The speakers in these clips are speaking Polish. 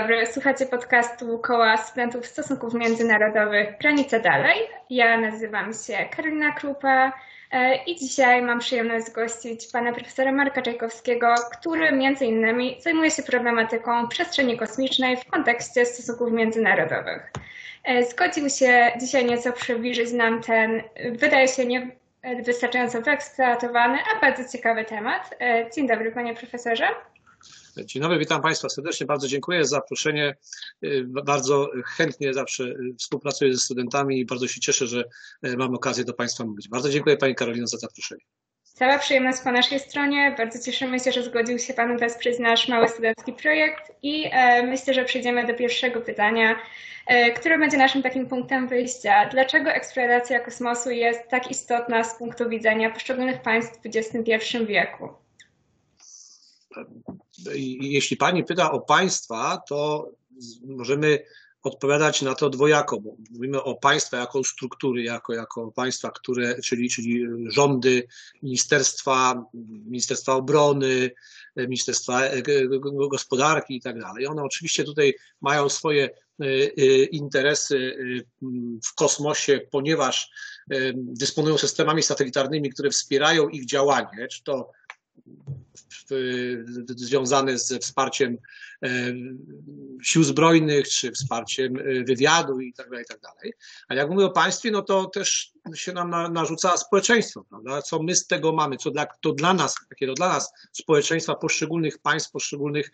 dobry, słuchacie podcastu Koła Studentów Stosunków Międzynarodowych Granice Dalej. Ja nazywam się Karolina Krupa e, i dzisiaj mam przyjemność gościć pana profesora Marka Czajkowskiego, który między innymi zajmuje się problematyką przestrzeni kosmicznej w kontekście stosunków międzynarodowych. E, zgodził się dzisiaj nieco przybliżyć nam ten, wydaje się, nie wystarczająco wyeksploatowany, a bardzo ciekawy temat. E, dzień dobry panie profesorze. Dzień dobry, witam Państwa serdecznie. Bardzo dziękuję za zaproszenie. Y, bardzo chętnie zawsze y, współpracuję ze studentami i bardzo się cieszę, że y, mam okazję do Państwa mówić. Bardzo dziękuję Pani Karolino za zaproszenie. Cała przyjemność po naszej stronie. Bardzo cieszymy się, że zgodził się Pan wesprzeć nasz mały studencki projekt i e, myślę, że przejdziemy do pierwszego pytania, e, które będzie naszym takim punktem wyjścia. Dlaczego eksploracja kosmosu jest tak istotna z punktu widzenia poszczególnych państw w XXI wieku? Jeśli pani pyta o państwa, to możemy odpowiadać na to dwojako, bo mówimy o państwa jako struktury, jako, jako państwa, które, czyli, czyli rządy, ministerstwa, Ministerstwa Obrony, Ministerstwa Gospodarki i tak dalej. One oczywiście tutaj mają swoje e, e, interesy e, w kosmosie, ponieważ dysponują systemami satelitarnymi, które wspierają ich działanie, czy to związane ze wsparciem e, sił zbrojnych, czy wsparciem e, wywiadu i tak dalej, i tak dalej. A jak mówię o państwie, no to też się nam narzuca społeczeństwo, prawda? Co my z tego mamy, co dla, to dla nas, takiego dla nas społeczeństwa poszczególnych państw, poszczególnych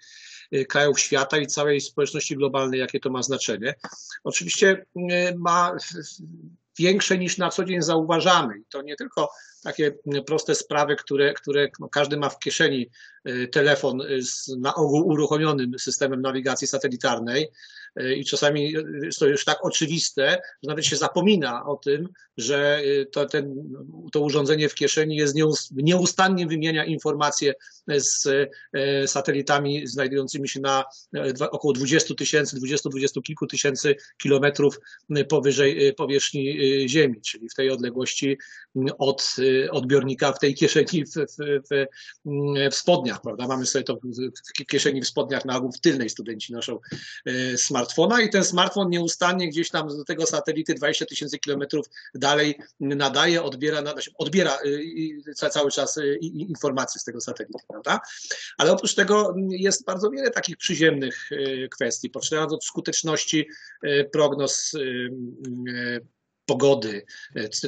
e, krajów świata i całej społeczności globalnej, jakie to ma znaczenie. Oczywiście ma większe niż na co dzień zauważamy. I to nie tylko takie proste sprawy, które, które no każdy ma w kieszeni y, telefon z na ogół uruchomionym systemem nawigacji satelitarnej, E, i czasami jest to już tak oczywiste, że nawet się zapomina o tym, że to, ten, to urządzenie w kieszeni jest nieustannie wymienia informacje z satelitami znajdującymi się na około 20 tysięcy, 20-20 kilku tysięcy kilometrów powyżej powierzchni Ziemi, czyli w tej odległości od odbiornika w tej kieszeni w, w, w, w spodniach, prawda? Mamy sobie to w kieszeni w spodniach na ogół w tylnej studenci noszą smart smartfona i ten smartfon nieustannie gdzieś tam do tego satelity 20 tysięcy kilometrów dalej nadaje, odbiera, znaczy odbiera y, cały czas y, informacje z tego satelity, prawda? Ale oprócz tego jest bardzo wiele takich przyziemnych kwestii, poczynając od skuteczności prognoz pogody,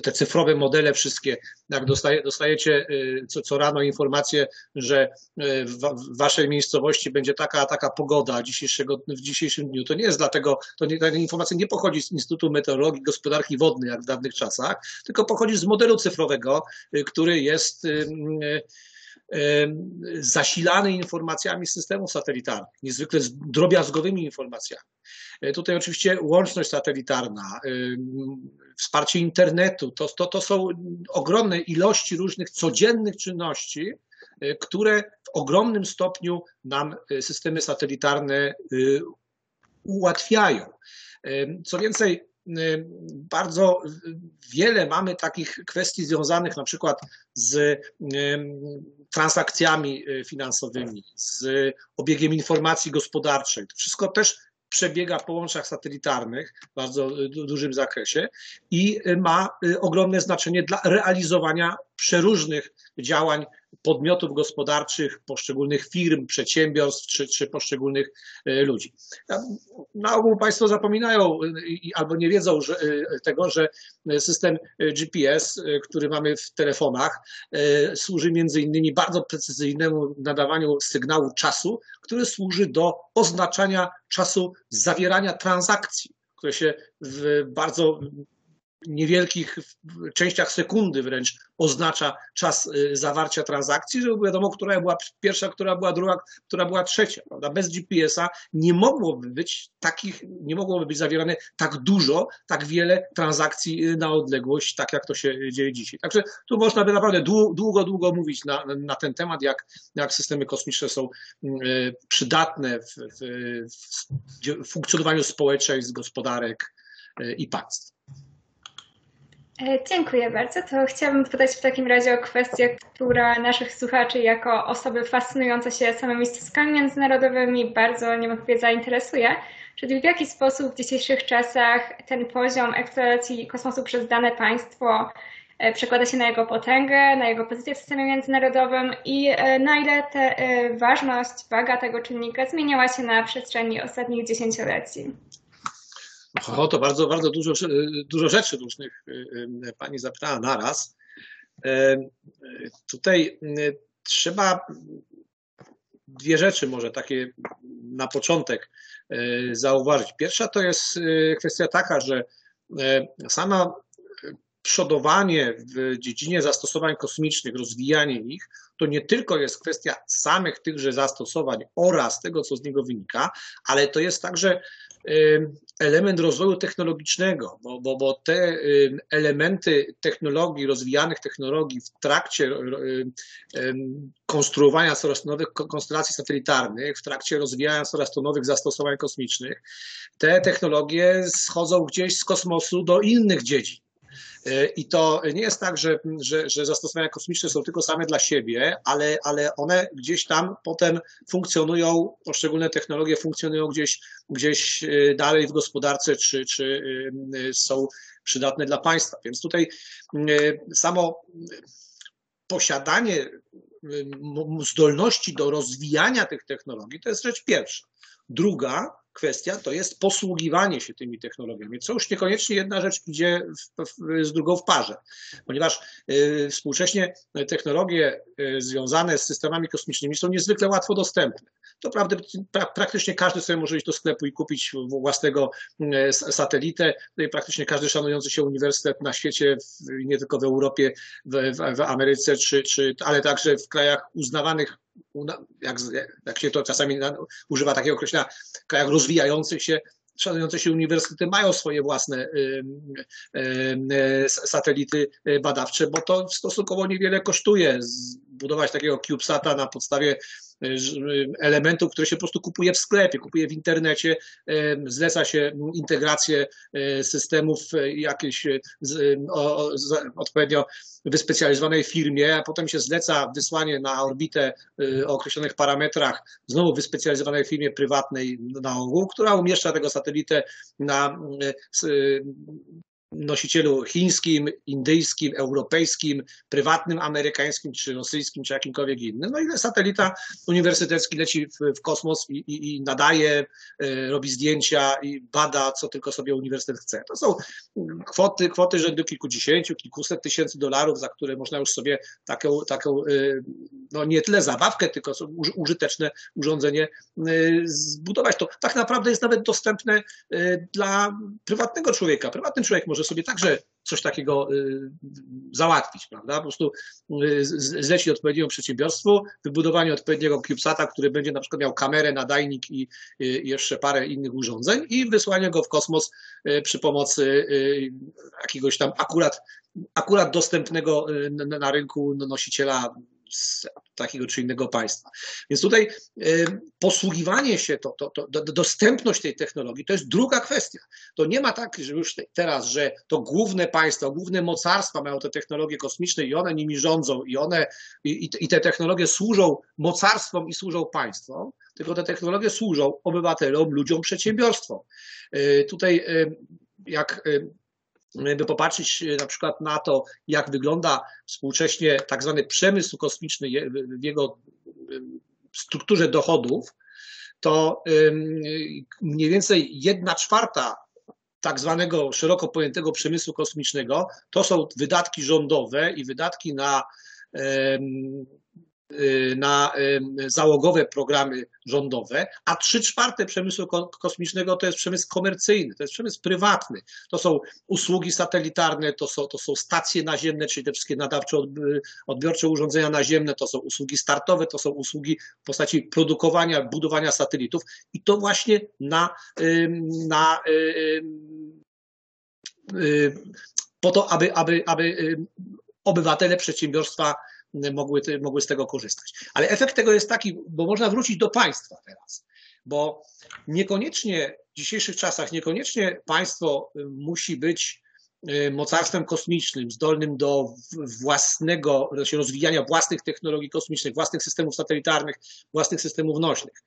te cyfrowe modele wszystkie, jak dostaje, dostajecie y, co, co rano informację, że y, w waszej miejscowości będzie taka, taka pogoda dzisiejszego, w dzisiejszym dniu, to nie jest dlatego, to nie, ta informacja nie pochodzi z Instytutu Meteorologii Gospodarki Wodnej, jak w dawnych czasach, tylko pochodzi z modelu cyfrowego, który jest zasilany informacjami systemów satelitarnych, niezwykle drobiazgowymi informacjami. E, tutaj oczywiście łączność satelitarna, wsparcie internetu, to, to, to są ogromne ilości różnych codziennych czynności, e, które w ogromnym stopniu nam e, systemy satelitarne ułatwiają. Co więcej, bardzo wiele mamy takich kwestii związanych na przykład z transakcjami finansowymi, z obiegiem informacji gospodarczej. To wszystko też przebiega połączach satelitarnych w bardzo dużym zakresie i ma y, ogromne znaczenie dla realizowania przeróżnych działań podmiotów gospodarczych, poszczególnych firm, przedsiębiorstw czy, czy poszczególnych e, ludzi. Na ogół Państwo zapominają albo nie wiedzą że, e, tego, że system GPS, e, który mamy w telefonach, służy między innymi bardzo precyzyjnemu nadawaniu sygnału czasu, który służy do oznaczania czasu zawierania transakcji które się w bardzo niewielkich częściach sekundy wręcz oznacza czas y, zawarcia transakcji, żeby wiadomo, która była pierwsza, która była druga, która była trzecia. Prawda? Bez GPS-a nie mogłoby być takich, nie mogłoby być zawierane tak dużo, tak wiele transakcji y, na odległość, tak jak to się dzieje dzisiaj. Także tu można by naprawdę długo, długo mówić na, na ten temat, jak, jak systemy kosmiczne są y, przydatne w, w, w funkcjonowaniu społeczeństw, gospodarek i państw. E, dziękuję bardzo. To chciałabym pytać w takim razie o kwestię, która naszych słuchaczy jako osoby fascynujące się samymi stosunkami międzynarodowymi bardzo niewątpliwie zainteresuje. Czyli w jaki sposób w dzisiejszych czasach ten poziom eksploracji kosmosu przez dane państwo e, przekłada się na jego potęgę, na jego pozycję w systemie międzynarodowym i e, na ile ważność, waga tego czynnika zmieniała się na przestrzeni ostatnich dziesięcioleci. O, to bardzo, bardzo dużo, dużo rzeczy różnych y, y, pani zapytała naraz. E, tutaj trzeba dwie rzeczy może takie na początek zauważyć. Pierwsza to jest kwestia taka, że sama przodowanie w dziedzinie zastosowań kosmicznych, rozwijanie ich, to nie tylko jest kwestia samych tychże zastosowań oraz tego, co z niego wynika, ale to jest także element rozwoju technologicznego, bo, bo, bo te elementy technologii, rozwijanych technologii w trakcie konstruowania coraz nowych konstelacji satelitarnych, w trakcie rozwijania coraz to nowych zastosowań kosmicznych, te technologie schodzą gdzieś z kosmosu do innych dziedzin. I to nie jest tak, że, że, że zastosowania kosmiczne są tylko same dla siebie, ale, ale one gdzieś tam potem funkcjonują, poszczególne technologie funkcjonują gdzieś, gdzieś y, dalej w gospodarce, czy, czy y, są przydatne dla państwa. Więc tutaj samo posiadanie zdolności do rozwijania tych technologii to jest rzecz pierwsza. Druga kwestia to jest posługiwanie się tymi technologiami, co już niekoniecznie jedna rzecz idzie w, w, z drugą w parze, ponieważ y, współcześnie technologie y, związane z systemami kosmicznymi są niezwykle łatwo dostępne. To prawda, pra, praktycznie każdy sobie może iść do sklepu i kupić własnego y, satelitę. No praktycznie każdy szanujący się uniwersytet na świecie, nie tylko w Europie, w, w Ameryce, czy, czy, ale także w krajach uznawanych jak, jak się to czasami używa takiego określenia, w krajach rozwijających się, szanujące się uniwersytety mają swoje własne satelity badawcze, bo to stosunkowo niewiele kosztuje zbudować takiego CubeSata na podstawie elementów, które się po prostu kupuje w sklepie, kupuje w internecie, zleca się integrację e, systemów jakiejś odpowiednio wyspecjalizowanej firmie, a potem się zleca wysłanie na orbitę e, o określonych parametrach znowu wyspecjalizowanej firmie prywatnej na ogół, która umieszcza tego satelitę na e, nosicielu chińskim, indyjskim, europejskim, prywatnym, amerykańskim, czy rosyjskim, czy jakimkolwiek innym. No i satelita uniwersytecki leci w, w kosmos i, i, i, nadaje, y, robi zdjęcia i bada, co tylko sobie uniwersytet chce. To są kwoty, kwoty rzędu kilkudziesięciu, kilkuset tysięcy dolarów, za które można już sobie taką, taką y, no nie tyle zabawkę, tylko użyteczne urządzenie y, zbudować. To tak naprawdę jest nawet dostępne dla prywatnego człowieka. Prywatny człowiek może sobie także coś takiego y, załatwić, prawda? Po prostu y, zlecić odpowiedniemu przedsiębiorstwu wybudowanie odpowiedniego CubeSata, który będzie na przykład miał kamerę, nadajnik i, i jeszcze parę innych urządzeń i wysłanie go w kosmos y, przy pomocy jakiegoś tam akurat, akurat dostępnego na rynku nosiciela z takiego czy innego państwa. Więc tutaj y, posługiwanie się, to, to, to, dostępność tej technologii to jest druga kwestia. To nie ma tak, że już teraz, że to główne państwa, główne mocarstwa mają te technologie kosmiczne i one nimi rządzą i one i, i te technologie służą mocarstwom i służą państwom, tylko te technologie służą obywatelom, ludziom, przedsiębiorstwom. Y, tutaj y, jak by popatrzeć e, na przykład na to, jak wygląda współcześnie tak zwany przemysł kosmiczny w jego strukturze dochodów, to mniej więcej jedna czwarta tak zwanego szeroko pojętego przemysłu kosmicznego to są wydatki rządowe i wydatki na na załogowe programy rządowe, a trzy czwarte przemysłu kosmicznego to jest przemysł komercyjny, to jest przemysł prywatny. To są usługi satelitarne, to są, to są stacje naziemne, czyli te wszystkie nadawcze, odbiorcze urządzenia naziemne, to są usługi startowe, to są usługi w postaci produkowania, budowania satelitów i to właśnie na, na po to, aby, aby, aby obywatele, przedsiębiorstwa mogły, mogły z tego korzystać. Ale efekt tego jest taki, bo można wrócić do państwa teraz, bo niekoniecznie w dzisiejszych czasach, niekoniecznie państwo musi być mocarstwem kosmicznym, zdolnym do własnego, rozwijania własnych technologii kosmicznych, własnych systemów satelitarnych, własnych systemów nośnych.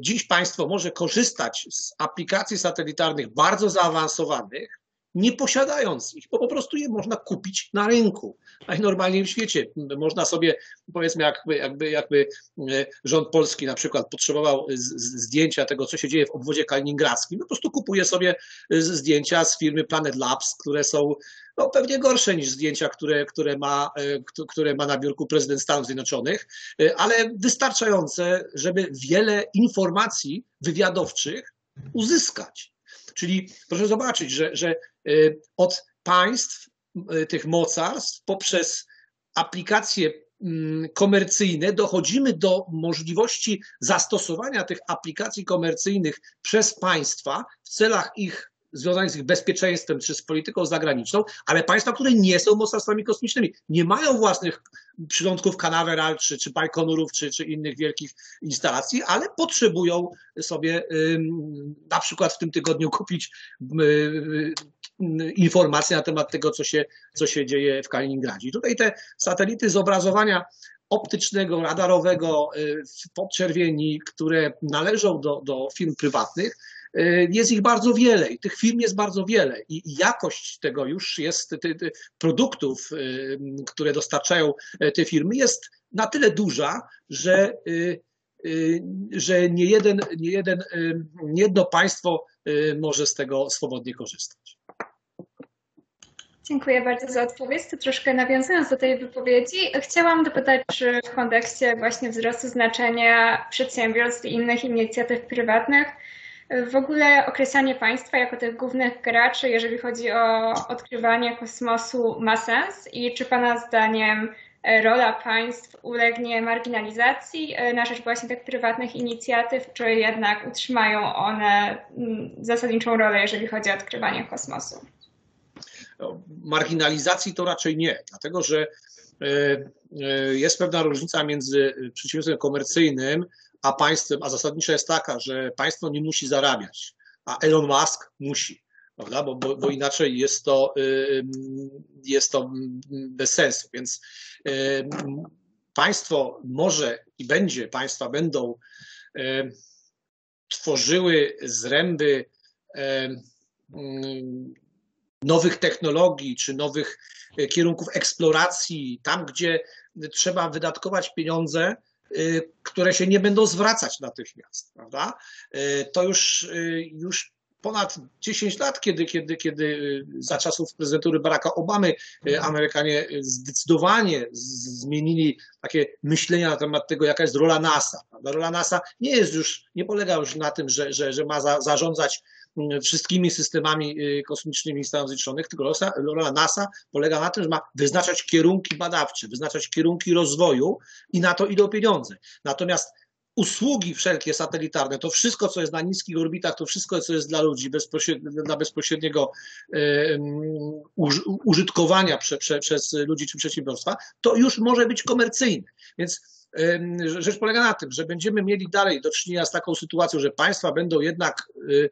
Dziś państwo może korzystać z aplikacji satelitarnych bardzo zaawansowanych, nie posiadając ich, bo po prostu je można kupić na rynku. Najnormalniej w świecie. Można sobie, powiedzmy, jakby, jakby, jakby e, rząd polski na przykład potrzebował zdjęcia tego, co się dzieje w obwodzie kaliningradzkim, no po prostu kupuje sobie e, zdjęcia z firmy Planet Labs, które są no, pewnie gorsze niż zdjęcia, które, które, ma, e, które ma na biurku prezydent Stanów Zjednoczonych, ale wystarczające, żeby wiele informacji wywiadowczych uzyskać. Czyli proszę zobaczyć, że, że od państw, y, tych mocarstw, poprzez aplikacje mm, komercyjne dochodzimy do możliwości zastosowania tych aplikacji komercyjnych przez państwa w celach ich związanych z ich bezpieczeństwem czy z polityką zagraniczną, ale państwa, które nie są mocarstwami kosmicznymi, nie mają własnych przylądków Canaveral, czy, czy Bajkonurów, czy, czy innych wielkich instalacji, ale potrzebują sobie na przykład w tym tygodniu kupić informacje na temat tego, co się, co się dzieje w Kaliningradzie. I tutaj te satelity zobrazowania optycznego, radarowego y, w podczerwieni, które należą do, do firm prywatnych, Y, jest ich bardzo wiele i tych firm jest bardzo wiele i jakość tego już jest, produktów, y, które dostarczają te firmy jest na tyle duża, że że nie, jeden, nie, jeden, nie jedno państwo może z tego swobodnie korzystać. Dziękuję bardzo za odpowiedź. To troszkę nawiązując do tej wypowiedzi, chciałam dopytać, czy w kontekście właśnie wzrostu znaczenia przedsiębiorstw i innych inicjatyw prywatnych w ogóle określanie państwa jako tych głównych graczy, jeżeli chodzi o odkrywanie kosmosu, ma sens? I czy Pana zdaniem rola państw ulegnie marginalizacji na rzecz właśnie tych prywatnych inicjatyw, czy jednak utrzymają one mm, zasadniczą rolę, jeżeli chodzi o odkrywanie kosmosu? Marginalizacji to raczej nie, dlatego że e, jest pewna różnica między przedsiębiorstwem komercyjnym a państwem, a zasadnicza jest taka, że państwo nie musi zarabiać, a Elon Musk musi. Prawda? Bo, bo, bo inaczej jest to, jest to bez sensu. Więc państwo może i będzie, państwa będą tworzyły zręby nowych technologii czy nowych e, kierunków eksploracji, tam gdzie trzeba wydatkować pieniądze, Y, które się nie będą zwracać natychmiast, prawda? Y, to już, już ponad 10 lat, kiedy, kiedy, kiedy za czasów prezydentury Baracka Obamy Amerykanie zdecydowanie zmienili takie myślenia na temat tego, jaka jest rola NASA. Rola NASA nie jest już, nie polega już na tym, że, że, że ma za, zarządzać wszystkimi systemami y, kosmicznymi Stanów Zjednoczonych, tylko rola NASA polega na tym, że ma wyznaczać kierunki badawcze, wyznaczać kierunki rozwoju i na to idą pieniądze. Natomiast usługi wszelkie satelitarne, to wszystko, co jest na niskich orbitach, to wszystko, co jest dla ludzi bezpośrednio, dla bezpośredniego użytkowania prze, prze, przez ludzi czy przedsiębiorstwa, to już może być komercyjne. Więc rzecz polega na tym, że będziemy mieli dalej do czynienia z taką sytuacją, że państwa będą jednak y,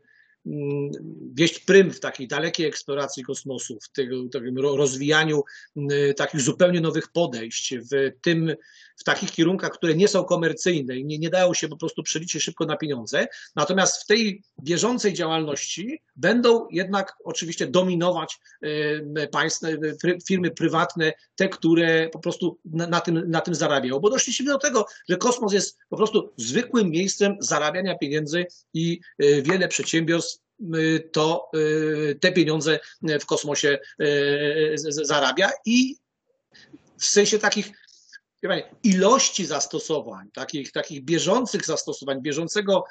wieść prym w takiej dalekiej eksploracji kosmosu, w tym, tym rozwijaniu mm, takich zupełnie nowych podejść, w, tym, w takich kierunkach, które nie są komercyjne i nie, nie dają się po prostu przeliczyć szybko na pieniądze. Natomiast w tej bieżącej działalności będą jednak oczywiście dominować e, państwa, e, firmy prywatne, te, które po prostu na, na, tym, na tym zarabiają. Bo doszliśmy do tego, że kosmos jest po prostu zwykłym miejscem zarabiania pieniędzy i e, wiele przedsiębiorstw to te pieniądze w kosmosie zarabia i w sensie takich ilości zastosowań, takich, takich bieżących zastosowań, bieżącego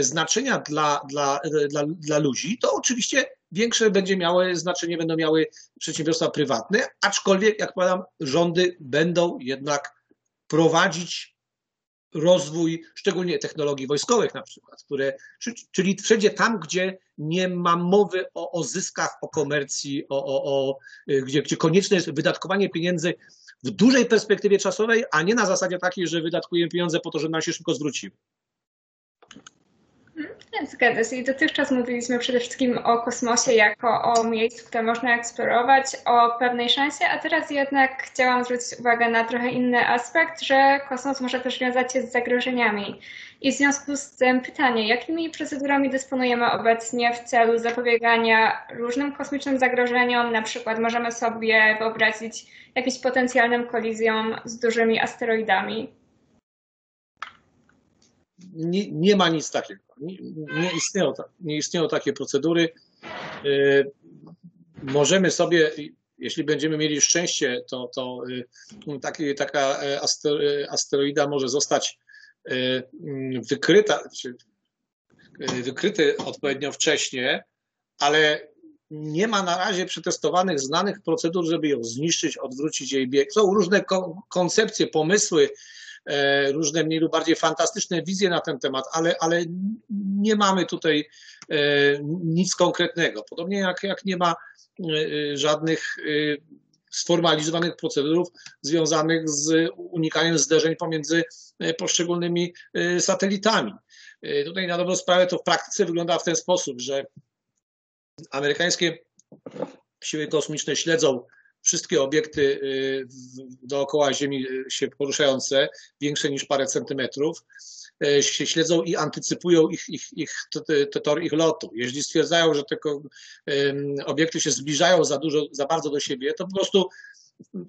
znaczenia dla, dla, dla, dla ludzi, to oczywiście większe będzie miały znaczenie, będą miały przedsiębiorstwa prywatne, aczkolwiek, jak powiadam, rządy będą jednak prowadzić rozwój szczególnie technologii wojskowych na przykład, które, czyli wszędzie tam, gdzie nie ma mowy o, o zyskach, o komercji, o, o, o, gdzie, gdzie konieczne jest wydatkowanie pieniędzy w dużej perspektywie czasowej, a nie na zasadzie takiej, że wydatkujemy pieniądze po to, żeby nam się szybko zwróciły. Zgadza się. I dotychczas mówiliśmy przede wszystkim o kosmosie jako o miejscu, które można eksplorować, o pewnej szansie, a teraz jednak chciałam zwrócić uwagę na trochę inny aspekt, że kosmos może też wiązać się z zagrożeniami. I w związku z tym pytanie, jakimi procedurami dysponujemy obecnie w celu zapobiegania różnym kosmicznym zagrożeniom? Na przykład możemy sobie wyobrazić jakimś potencjalnym kolizjom z dużymi asteroidami. Nie, nie ma nic takiego. Nie, nie, istnieją, nie istnieją takie procedury. Y, możemy sobie, jeśli będziemy mieli szczęście, to, to y, taki, taka e, asteroida może zostać wykryta, czy y, wykryty odpowiednio wcześnie, ale nie ma na razie przetestowanych, znanych procedur, żeby ją zniszczyć, odwrócić jej bieg. Są różne koncepcje, pomysły, e, różne mniej lub bardziej fantastyczne wizje na ten temat, ale, ale nie mamy tutaj e, nic konkretnego. Podobnie jak, jak nie ma e, żadnych sformalizowanych procedur związanych z unikaniem zderzeń pomiędzy e, poszczególnymi e, satelitami. E, tutaj na dobrą sprawę to w praktyce wygląda w ten sposób, że amerykańskie siły kosmiczne śledzą wszystkie obiekty dookoła Ziemi się poruszające, większe niż parę centymetrów, się śledzą i antycypują ich, ich, ich, tor ich lotu. Jeśli stwierdzają, że te obiekty się zbliżają za dużo, za bardzo do siebie, to po prostu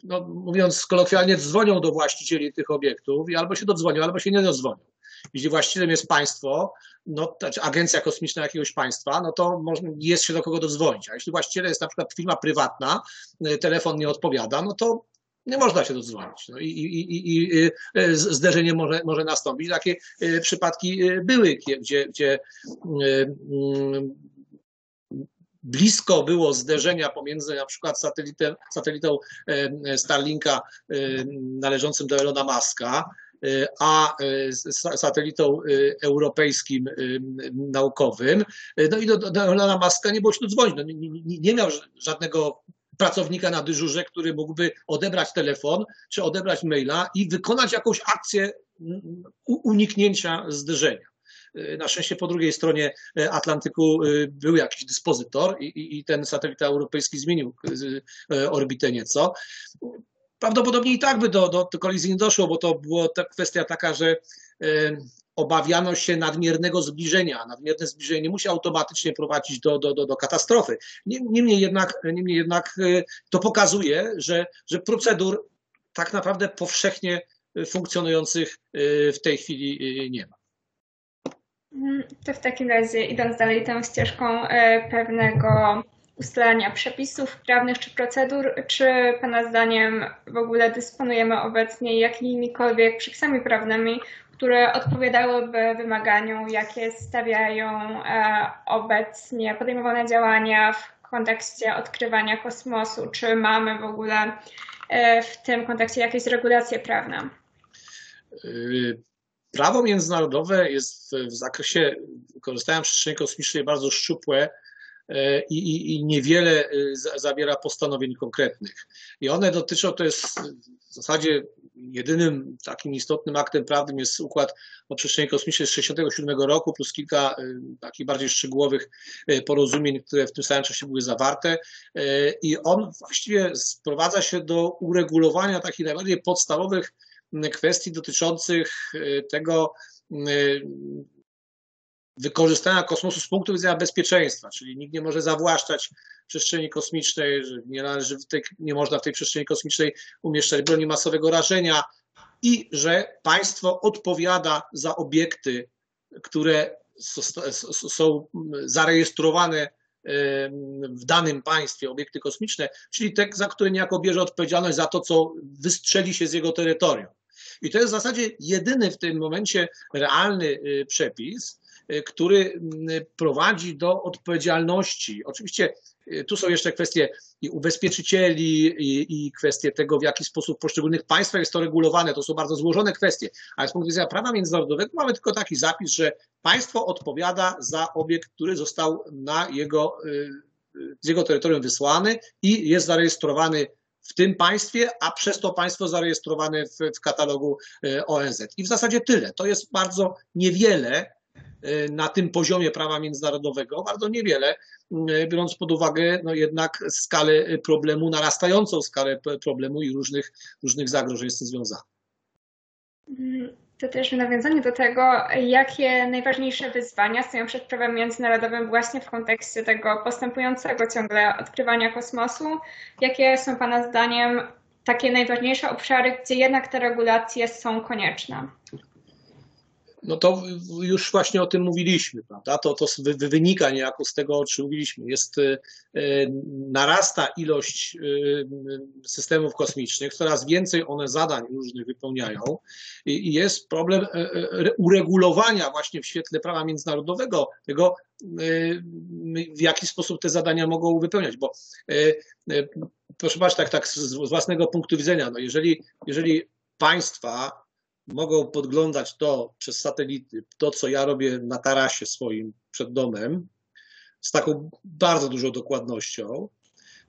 no, mówiąc kolokwialnie, dzwonią do właścicieli tych obiektów i albo się dodzwonią, albo się nie dodzwonią. Jeśli właścicielem jest państwo, no, czy agencja kosmiczna jakiegoś państwa, no to jest się do kogo dodzwonić. A jeśli właścicielem jest na przykład firma prywatna, y, telefon nie odpowiada, no to nie można się dodzwonić. No i, i, i, i y, zderzenie może, może nastąpić. Takie y, przypadki były, gdzie, gdzie blisko było zderzenia pomiędzy na przykład satelitem, satelitą Starlinka należącym do Elona Muska, a satelitą europejskim naukowym. No i do, do Elona Muska nie było się tu dzwonić. No, nie, nie miał żadnego pracownika na dyżurze, który mógłby odebrać telefon czy odebrać maila i wykonać jakąś akcję uniknięcia zderzenia. Na szczęście po drugiej stronie e, Atlantyku e, był jakiś dyspozytor i, i ten satelita europejski zmienił orbitę nieco. Prawdopodobnie i tak by do, do, kolizji nie doszło, bo to była kwestia taka, że obawiano się nadmiernego zbliżenia. Nadmierne zbliżenie nie musi automatycznie prowadzić do, do, do, do katastrofy. Niemniej jednak, niemniej jednak to pokazuje, że, że procedur tak naprawdę powszechnie funkcjonujących w tej chwili nie ma. Mm, to w takim razie, idąc dalej tą ścieżką e, pewnego ustalania przepisów prawnych czy procedur, czy Pana zdaniem w ogóle dysponujemy obecnie jakimikolwiek przepisami prawnymi, które odpowiadałyby wymaganiom, jakie stawiają e, obecnie podejmowane działania w kontekście odkrywania kosmosu? Czy mamy w ogóle e, w tym kontekście jakieś regulacje prawne? Y, prawo międzynarodowe jest w zakresie korzystania przestrzeni kosmicznej bardzo szczupłe e, i, i, i niewiele e, zawiera postanowień konkretnych. I one dotyczą, to jest w zasadzie jedynym takim istotnym aktem prawnym jest układ o przestrzeni kosmicznej z 1967 roku, plus kilka e, takich bardziej szczegółowych porozumień, które w tym samym czasie były zawarte. I on właściwie sprowadza się do uregulowania takich najbardziej podstawowych kwestii dotyczących y, tego y, wykorzystania kosmosu z punktu widzenia bezpieczeństwa, czyli nikt nie może zawłaszczać przestrzeni kosmicznej, nie, należy tej, nie można w tej przestrzeni kosmicznej umieszczać broni masowego rażenia i że państwo odpowiada za obiekty, które są zarejestrowane w danym państwie obiekty kosmiczne, czyli te, za które niejako bierze odpowiedzialność za to, co wystrzeli się z jego terytorium. I to jest w zasadzie jedyny w tym momencie realny y, przepis, który prowadzi do odpowiedzialności. Oczywiście y, tu są jeszcze kwestie i ubezpieczycieli, i, i, kwestie tego, w jaki sposób w poszczególnych państwach jest to regulowane. To są bardzo złożone kwestie, ale z punktu widzenia prawa międzynarodowego mamy tylko taki zapis, że państwo odpowiada za obiekt, który został na jego, z jego terytorium wysłany i jest zarejestrowany w tym państwie, a przez to państwo zarejestrowane w, w katalogu ONZ. I w zasadzie tyle. To jest bardzo niewiele na tym poziomie prawa międzynarodowego, bardzo niewiele, biorąc pod uwagę no jednak skalę problemu, narastającą skalę problemu i różnych, różnych zagrożeń z tym związanych. To też w nawiązaniu do tego, jakie najważniejsze wyzwania stoją przed prawem międzynarodowym właśnie w kontekście tego postępującego ciągle odkrywania kosmosu. Jakie są Pana zdaniem takie najważniejsze obszary, gdzie jednak te regulacje są konieczne? No to już właśnie o tym mówiliśmy, prawda? To, to wynika niejako z tego, o czym mówiliśmy. Jest, e, narasta ilość e, systemów kosmicznych, coraz więcej one zadań różnych wypełniają i jest problem e, uregulowania właśnie w świetle prawa międzynarodowego tego, w jaki sposób te zadania mogą wypełniać, bo proszę Państwa, tak, tak z własnego punktu widzenia, no jeżeli, jeżeli państwa mogą podglądać to przez satelity, to co ja robię na tarasie swoim przed domem, z taką bardzo dużą dokładnością,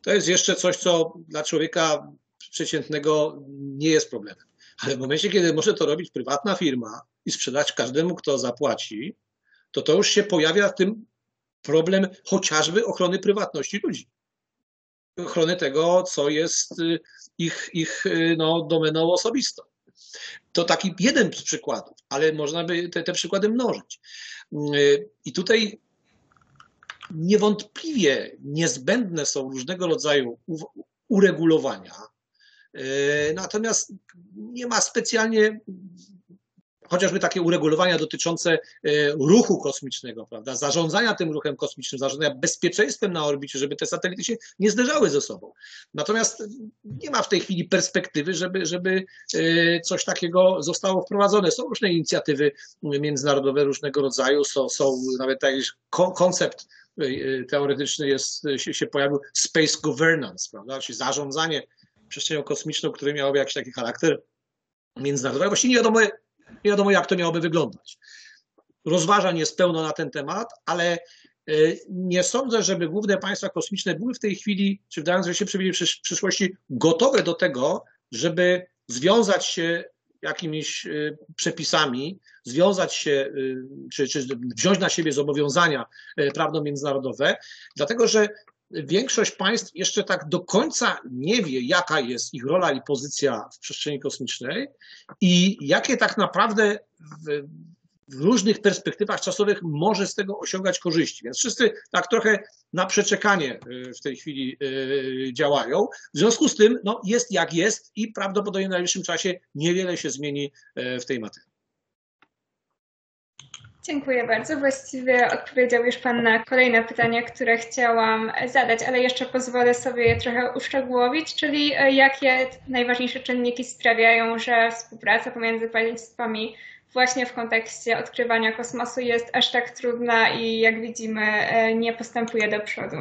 to jest jeszcze coś, co dla człowieka przeciętnego nie jest problemem. Ale w momencie, kiedy może to robić prywatna firma i sprzedać każdemu, kto zapłaci, to to już się pojawia w tym problem chociażby ochrony prywatności ludzi. Ochrony tego, co jest ich, ich no, domeną osobistą. To taki jeden z przykładów, ale można by te, te przykłady mnożyć. I tutaj niewątpliwie niezbędne są różnego rodzaju uregulowania. Natomiast nie ma specjalnie chociażby takie uregulowania dotyczące e, ruchu kosmicznego, prawda, zarządzania tym ruchem kosmicznym, zarządzania bezpieczeństwem na orbicie, żeby te satelity się nie zderzały ze sobą. Natomiast nie ma w tej chwili perspektywy, żeby, żeby e, coś takiego zostało wprowadzone. Są różne inicjatywy międzynarodowe różnego rodzaju, są, są nawet jakiś koncept e, teoretyczny jest, się, się pojawił space governance, prawda, czyli zarządzanie przestrzenią kosmiczną, które miałoby jakiś taki charakter międzynarodowy. Właściwie nie wiadomo, nie wiadomo, jak to miałoby wyglądać. Rozważań jest pełno na ten temat, ale e, nie sądzę, żeby główne państwa kosmiczne były w tej chwili, czy wdając się przewidzieli w przyszłości, gotowe do tego, żeby związać się jakimiś e, przepisami, związać się, e, czy, czy wziąć na siebie zobowiązania prawno-międzynarodowe, dlatego że większość państw jeszcze tak do końca nie wie, jaka jest ich rola i pozycja w przestrzeni kosmicznej i jakie tak naprawdę w, w różnych perspektywach czasowych może z tego osiągać korzyści. Więc wszyscy tak trochę na przeczekanie y, w tej chwili y, działają. W związku z tym no, jest jak jest i prawdopodobnie w najbliższym czasie niewiele się zmieni y, w tej materii. Dziękuję bardzo. Właściwie odpowiedział już Pan na kolejne pytania, które chciałam zadać, ale jeszcze pozwolę sobie je trochę uszczegółowić, czyli e, jakie najważniejsze czynniki sprawiają, że współpraca pomiędzy państwami właśnie w kontekście odkrywania kosmosu jest aż tak trudna i jak widzimy e, nie postępuje do przodu.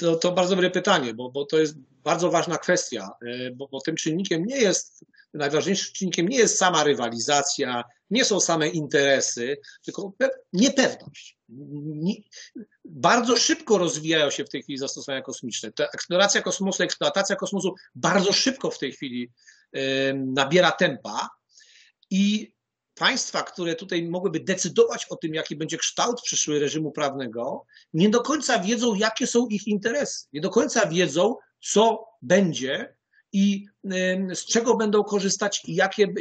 To, to bardzo dobre pytanie, bo, bo to jest bardzo ważna kwestia, e, bo, bo tym czynnikiem nie jest najważniejszym czynnikiem nie jest sama rywalizacja, nie są same interesy, tylko niepewność. bardzo szybko rozwijają się w tej chwili zastosowania kosmiczne. Ta eksploracja kosmosu, eksploatacja kosmosu bardzo szybko w tej chwili nabiera tempa i państwa, które tutaj mogłyby decydować o tym, jaki będzie kształt przyszły reżimu prawnego, nie do końca wiedzą, jakie są ich interesy. Nie do końca wiedzą, co będzie i z czego będą korzystać i jakie,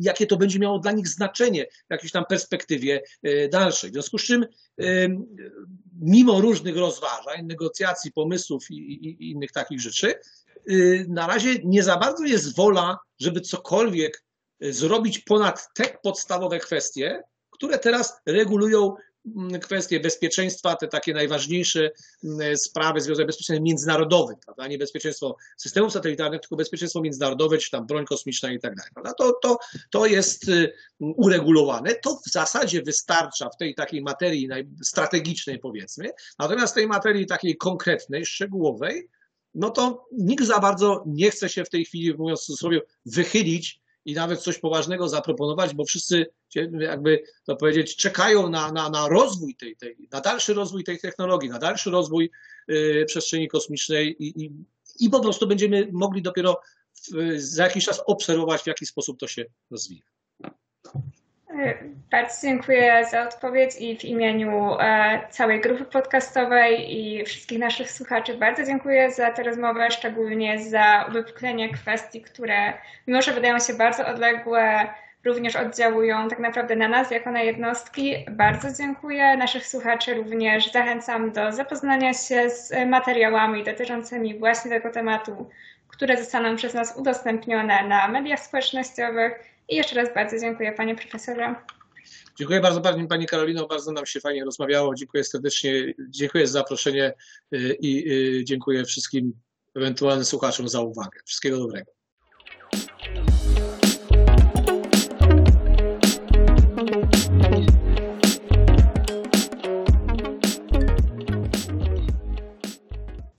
jakie to będzie miało dla nich znaczenie w jakiejś tam perspektywie e, dalszej. W związku z czym, mimo różnych rozważań, negocjacji, pomysłów i, i, i innych takich rzeczy, y, na razie nie za bardzo jest wola, żeby cokolwiek e, zrobić ponad te podstawowe kwestie, które teraz regulują kwestie bezpieczeństwa, te takie najważniejsze mm, sprawy związane z bezpieczeństwem międzynarodowym, prawda? nie bezpieczeństwo systemów satelitarnych, tylko bezpieczeństwo międzynarodowe, czy tam broń kosmiczna i tak dalej. To, to, to jest y, uregulowane. To w zasadzie wystarcza w tej takiej materii strategicznej powiedzmy, natomiast w tej materii takiej konkretnej, szczegółowej, no to nikt za bardzo nie chce się w tej chwili, mówiąc w cudzysłowie, wychylić i nawet coś poważnego zaproponować, bo wszyscy, jakby to powiedzieć, czekają na, na, na rozwój tej, tej, na dalszy rozwój tej technologii, na dalszy rozwój y, przestrzeni kosmicznej i, i, i po prostu będziemy mogli dopiero w, za jakiś czas obserwować, w jaki sposób to się rozwija. Bardzo dziękuję za odpowiedź i w imieniu e, całej grupy podcastowej i wszystkich naszych słuchaczy bardzo dziękuję za tę rozmowę, szczególnie za wypuklenie kwestii, które mimo, że wydają się bardzo odległe, również oddziałują tak naprawdę na nas jako na jednostki. Bardzo dziękuję. Naszych słuchaczy również zachęcam do zapoznania się z materiałami dotyczącymi właśnie tego tematu, które zostaną przez nas udostępnione na mediach społecznościowych. I jeszcze raz bardzo dziękuję Panie Profesorze. Dziękuję bardzo Pani, Pani Karolino, bardzo nam się fajnie rozmawiało. Dziękuję serdecznie, dziękuję za zaproszenie y, i y, dziękuję wszystkim ewentualnym słuchaczom za uwagę. Wszystkiego dobrego.